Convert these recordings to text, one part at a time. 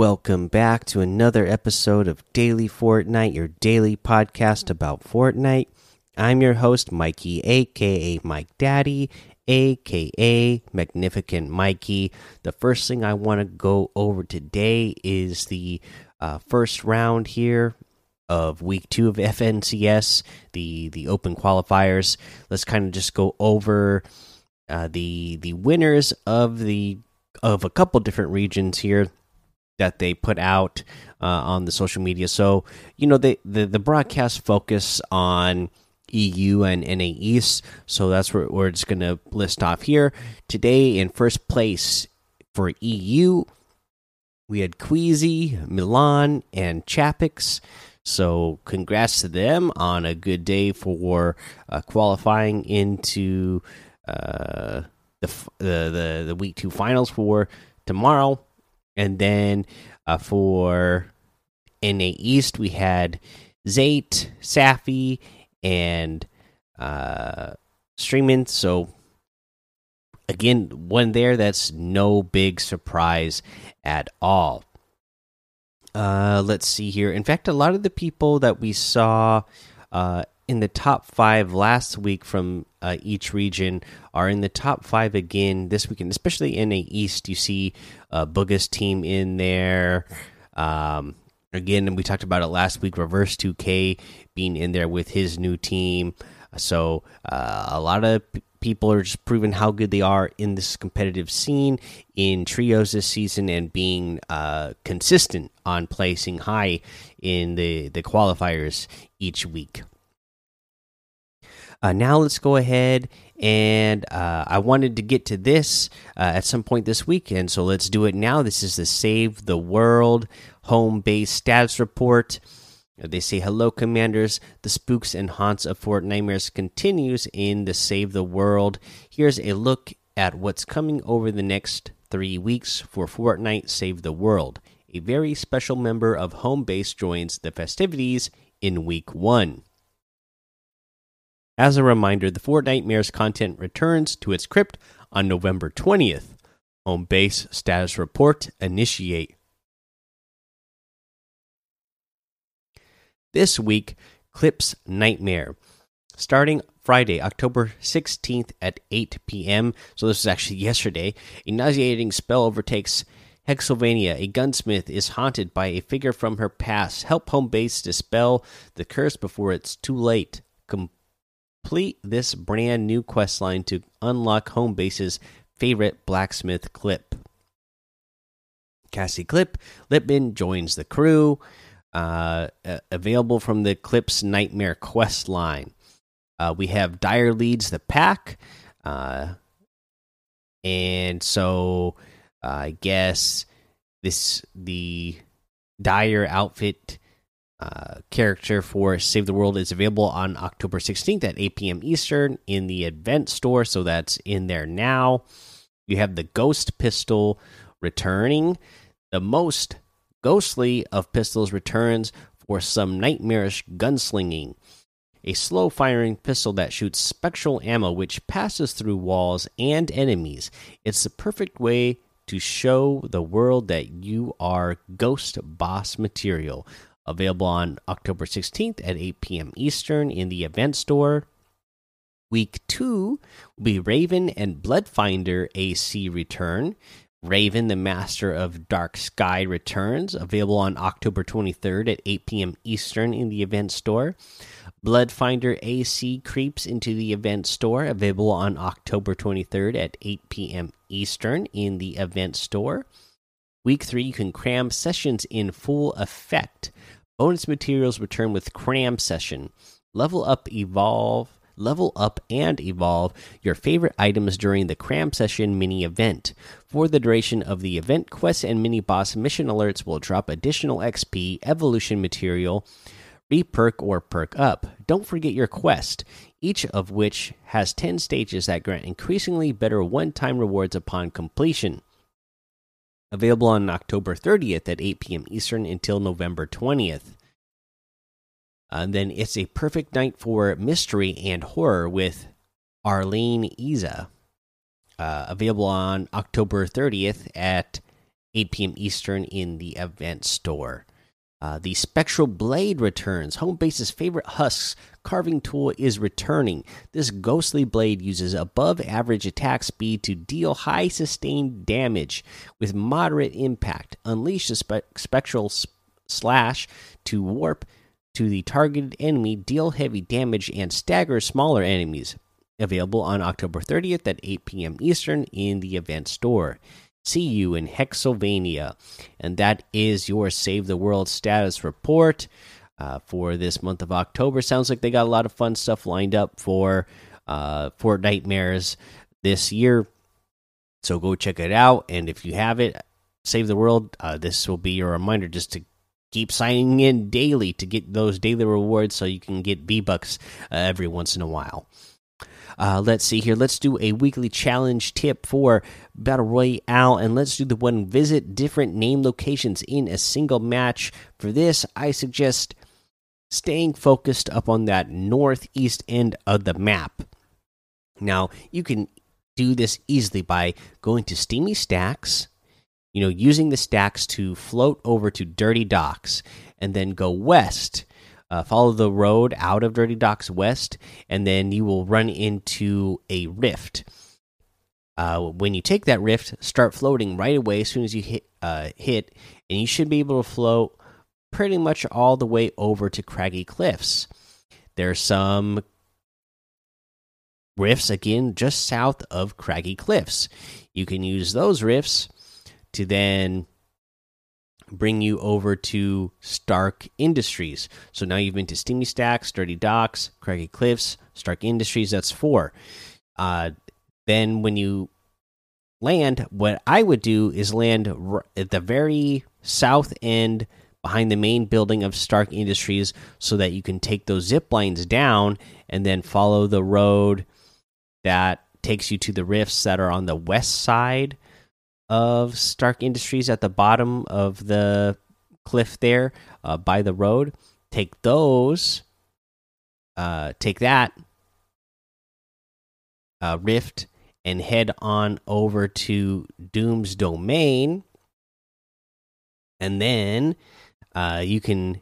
Welcome back to another episode of Daily Fortnite, your daily podcast about Fortnite. I'm your host, Mikey, aka Mike Daddy, aka Magnificent Mikey. The first thing I want to go over today is the uh, first round here of week two of FNCS, the the open qualifiers. Let's kind of just go over uh, the the winners of the of a couple different regions here that they put out uh, on the social media. So you know they the the broadcast focus on EU and NA East. So that's where we're just going to list off here today. In first place for EU, we had Queasy, Milan, and Chapix. So congrats to them on a good day for uh, qualifying into uh, the, the the the week two finals for tomorrow, and then uh, for NA East we had Zayt, Safi, and uh, Streaming. So again, one there that's no big surprise at all. Uh, let's see here. In fact, a lot of the people that we saw uh, in the top five last week from uh, each region are in the top five again this weekend, especially in the East. You see uh, team in there. Um, again, and we talked about it last week. Reverse 2K being in there with his new team. So uh, a lot of people are just proving how good they are in this competitive scene in trios this season and being uh, consistent on placing high in the the qualifiers each week. Uh, now let's go ahead and uh, I wanted to get to this uh, at some point this weekend, so let's do it now. This is the Save the World home base status report. They say, Hello, Commanders. The spooks and haunts of Fortnitemares continues in the Save the World. Here's a look at what's coming over the next three weeks for Fortnite Save the World. A very special member of Home Base joins the festivities in week one. As a reminder, the Fortnitemares content returns to its crypt on November 20th. Home Base status report initiate. This week, Clips Nightmare. Starting Friday, October 16th at 8 p.m. So, this is actually yesterday. A nauseating spell overtakes Hexylvania. A gunsmith is haunted by a figure from her past. Help home base dispel the curse before it's too late. Complete this brand new quest line to unlock home base's favorite blacksmith clip. Cassie Clip Lipman joins the crew uh, available from the Clips Nightmare quest line. Uh, we have Dire leads the pack, uh, and so uh, I guess this the Dire outfit uh, character for Save the World is available on October 16th at 8 p.m. Eastern in the event store, so that's in there now. You have the Ghost Pistol returning. The most ghostly of pistols returns for some nightmarish gunslinging. A slow firing pistol that shoots spectral ammo which passes through walls and enemies. It's the perfect way to show the world that you are Ghost Boss material. Available on October 16th at 8 p.m. Eastern in the event store. Week 2 will be Raven and Bloodfinder AC return. Raven, the Master of Dark Sky, returns, available on October 23rd at 8 p.m. Eastern in the event store. Bloodfinder AC creeps into the event store, available on October 23rd at 8 p.m. Eastern in the event store. Week 3, you can cram sessions in full effect. Bonus materials return with cram session. Level up, evolve level up and evolve your favorite items during the cram session mini event. For the duration of the event, quests and mini boss mission alerts will drop additional XP, evolution material, reperk, or perk up. Don't forget your quest, each of which has 10 stages that grant increasingly better one time rewards upon completion. Available on October 30th at 8 p.m. Eastern until November 20th. And then it's a perfect night for mystery and horror with Arlene Iza. Uh, available on October 30th at 8 p.m. Eastern in the event store. Uh, the Spectral Blade returns. Homebase's favorite husks carving tool is returning. This ghostly blade uses above average attack speed to deal high sustained damage with moderate impact. Unleash the spe Spectral Slash to warp to the targeted enemy, deal heavy damage, and stagger smaller enemies. Available on October 30th at 8 p.m. Eastern in the event store see you in Hexylvania. And that is your Save the World status report uh, for this month of October. Sounds like they got a lot of fun stuff lined up for uh, Fortnitemares this year. So go check it out. And if you have it, Save the World, uh, this will be your reminder just to keep signing in daily to get those daily rewards so you can get V Bucks uh, every once in a while. Uh, let's see here. Let's do a weekly challenge tip for Battle Royale, and let's do the one visit different name locations in a single match. For this, I suggest staying focused up on that northeast end of the map. Now, you can do this easily by going to Steamy Stacks, you know, using the stacks to float over to Dirty Docks and then go west uh, follow the road out of Dirty Docks West, and then you will run into a rift. Uh, when you take that rift, start floating right away as soon as you hit, uh, hit, and you should be able to float pretty much all the way over to Craggy Cliffs. There's some rifts again just south of Craggy Cliffs. You can use those rifts to then bring you over to Stark Industries. So now you've been to Steamy Stacks, Dirty Docks, Craggy Cliffs, Stark Industries. That's four. Uh, then when you land, what I would do is land at the very south end behind the main building of Stark Industries so that you can take those zip lines down and then follow the road that takes you to the rifts that are on the west side of Stark Industries at the bottom of the cliff there uh, by the road. Take those, uh, take that uh, rift, and head on over to Doom's Domain. And then uh, you can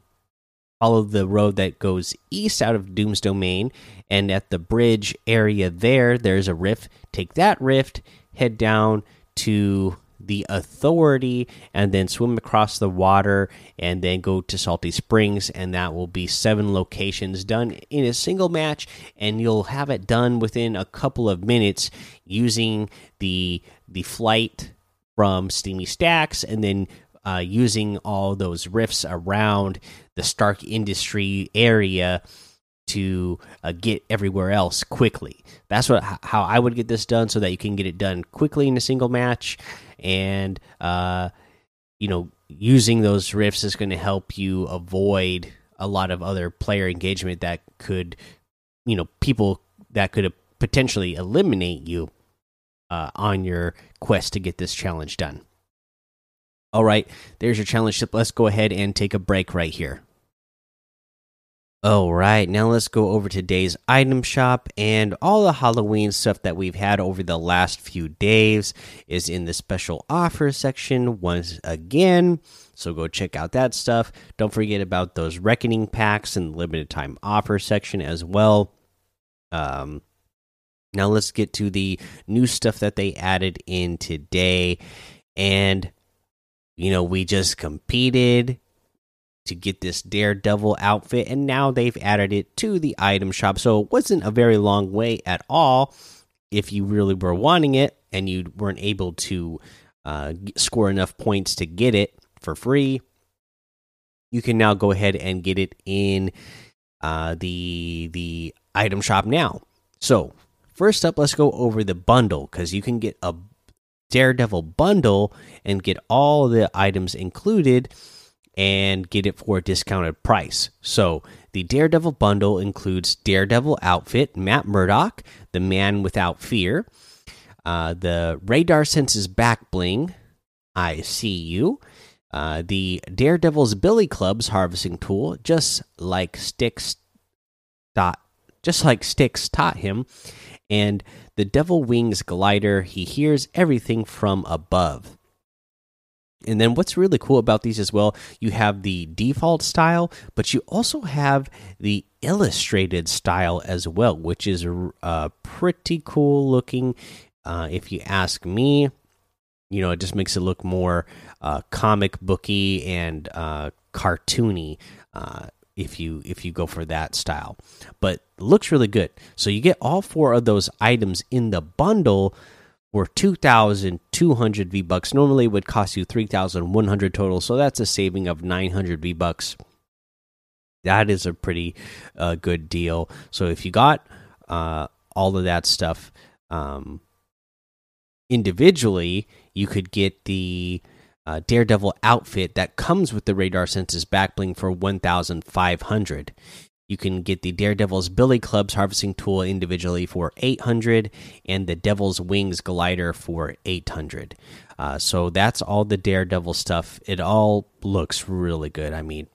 follow the road that goes east out of Doom's Domain. And at the bridge area there, there's a rift. Take that rift, head down to the authority and then swim across the water and then go to salty springs and that will be seven locations done in a single match and you'll have it done within a couple of minutes using the the flight from steamy stacks and then uh, using all those rifts around the stark industry area to uh, get everywhere else quickly. That's what how I would get this done so that you can get it done quickly in a single match, and uh, you know using those rifts is going to help you avoid a lot of other player engagement that could you know people that could potentially eliminate you uh, on your quest to get this challenge done. All right, there's your challenge tip. Let's go ahead and take a break right here. All right, now let's go over today's item shop and all the Halloween stuff that we've had over the last few days is in the special offer section once again. So go check out that stuff. Don't forget about those reckoning packs and limited time offer section as well. Um now let's get to the new stuff that they added in today and you know, we just competed to get this Daredevil outfit, and now they've added it to the item shop. So it wasn't a very long way at all if you really were wanting it and you weren't able to uh, score enough points to get it for free. You can now go ahead and get it in uh, the the item shop now. So first up, let's go over the bundle because you can get a Daredevil bundle and get all the items included and get it for a discounted price. So the Daredevil bundle includes Daredevil outfit, Matt Murdock, the Man Without Fear, uh, the Radar Senses back bling, I see you, uh, the Daredevil's Billy Club's harvesting tool, just like Sticks dot, just like Sticks taught him, and the Devil Wings glider. He hears everything from above. And then what's really cool about these as well, you have the default style, but you also have the illustrated style as well, which is uh, pretty cool looking. Uh, if you ask me, you know, it just makes it look more uh, comic booky and uh, cartoony. Uh, if you if you go for that style, but looks really good. So you get all four of those items in the bundle for 2,200 V bucks. Normally would cost you 3,100 total, so that's a saving of 900 V bucks. That is a pretty uh, good deal. So if you got uh, all of that stuff um, individually, you could get the uh, Daredevil outfit that comes with the Radar Senses backbling for 1,500. You can get the Daredevil's Billy Club's harvesting tool individually for 800 and the Devil's Wings glider for 800. Uh, so that's all the Daredevil stuff. It all looks really good. I mean,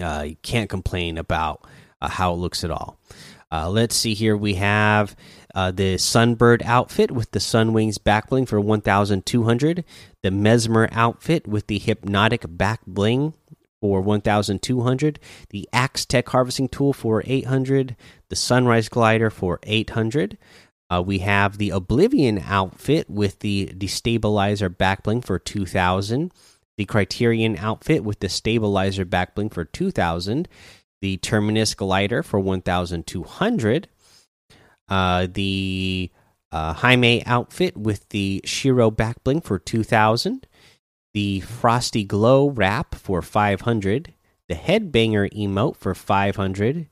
uh, you can't complain about uh, how it looks at all. Uh, let's see here. We have uh, the Sunbird outfit with the Sun Wings back bling for 1,200. The Mesmer outfit with the Hypnotic back bling for 1200 the axe tech harvesting tool for 800 the sunrise glider for 800 uh, we have the oblivion outfit with the destabilizer backbling for 2000 the criterion outfit with the stabilizer backbling for 2000 the terminus glider for 1200 uh, the uh, Jaime outfit with the Shiro backbling for 2000 the Frosty Glow wrap for 500, the Headbanger emote for 500,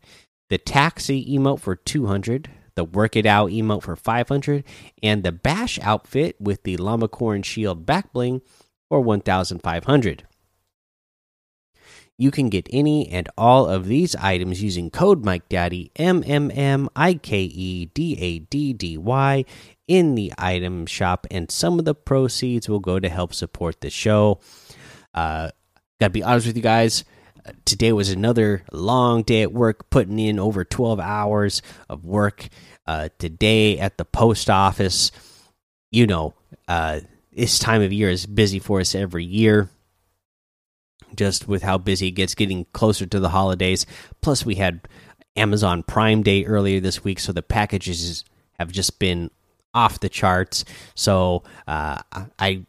the Taxi emote for 200, the Work It Out emote for 500, and the Bash outfit with the Llamacorn Shield back bling for 1500. You can get any and all of these items using code Mike Daddy M M M I K E D A D D Y in the item shop, and some of the proceeds will go to help support the show. Uh, gotta be honest with you guys. Today was another long day at work, putting in over 12 hours of work. Uh, today at the post office, you know, uh, this time of year is busy for us every year just with how busy it gets getting closer to the holidays. Plus, we had Amazon Prime Day earlier this week, so the packages have just been off the charts. So uh, I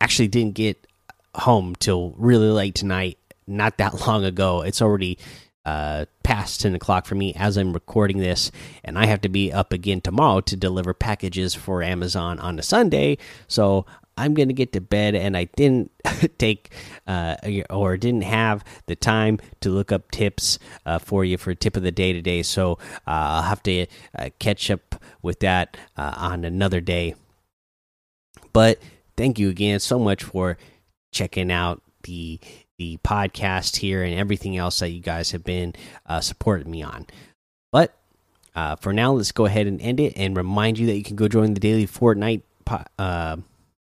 actually didn't get home till really late tonight. Not that long ago. It's already uh, past 10 o'clock for me as I'm recording this, and I have to be up again tomorrow to deliver packages for Amazon on a Sunday. So I'm gonna get to bed, and I didn't take uh, or didn't have the time to look up tips uh, for you for tip of the day today. So uh, I'll have to uh, catch up with that uh, on another day. But thank you again so much for checking out the the podcast here and everything else that you guys have been uh, supporting me on. But for now, let's go ahead and end it and remind you that you can go join the daily Fortnite.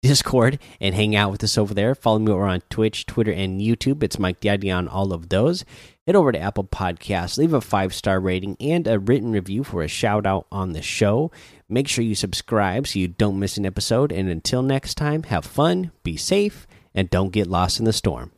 Discord and hang out with us over there. Follow me over on Twitch, Twitter, and YouTube. It's Mike Daddy on all of those. Head over to Apple Podcasts, leave a five star rating and a written review for a shout out on the show. Make sure you subscribe so you don't miss an episode. And until next time, have fun, be safe, and don't get lost in the storm.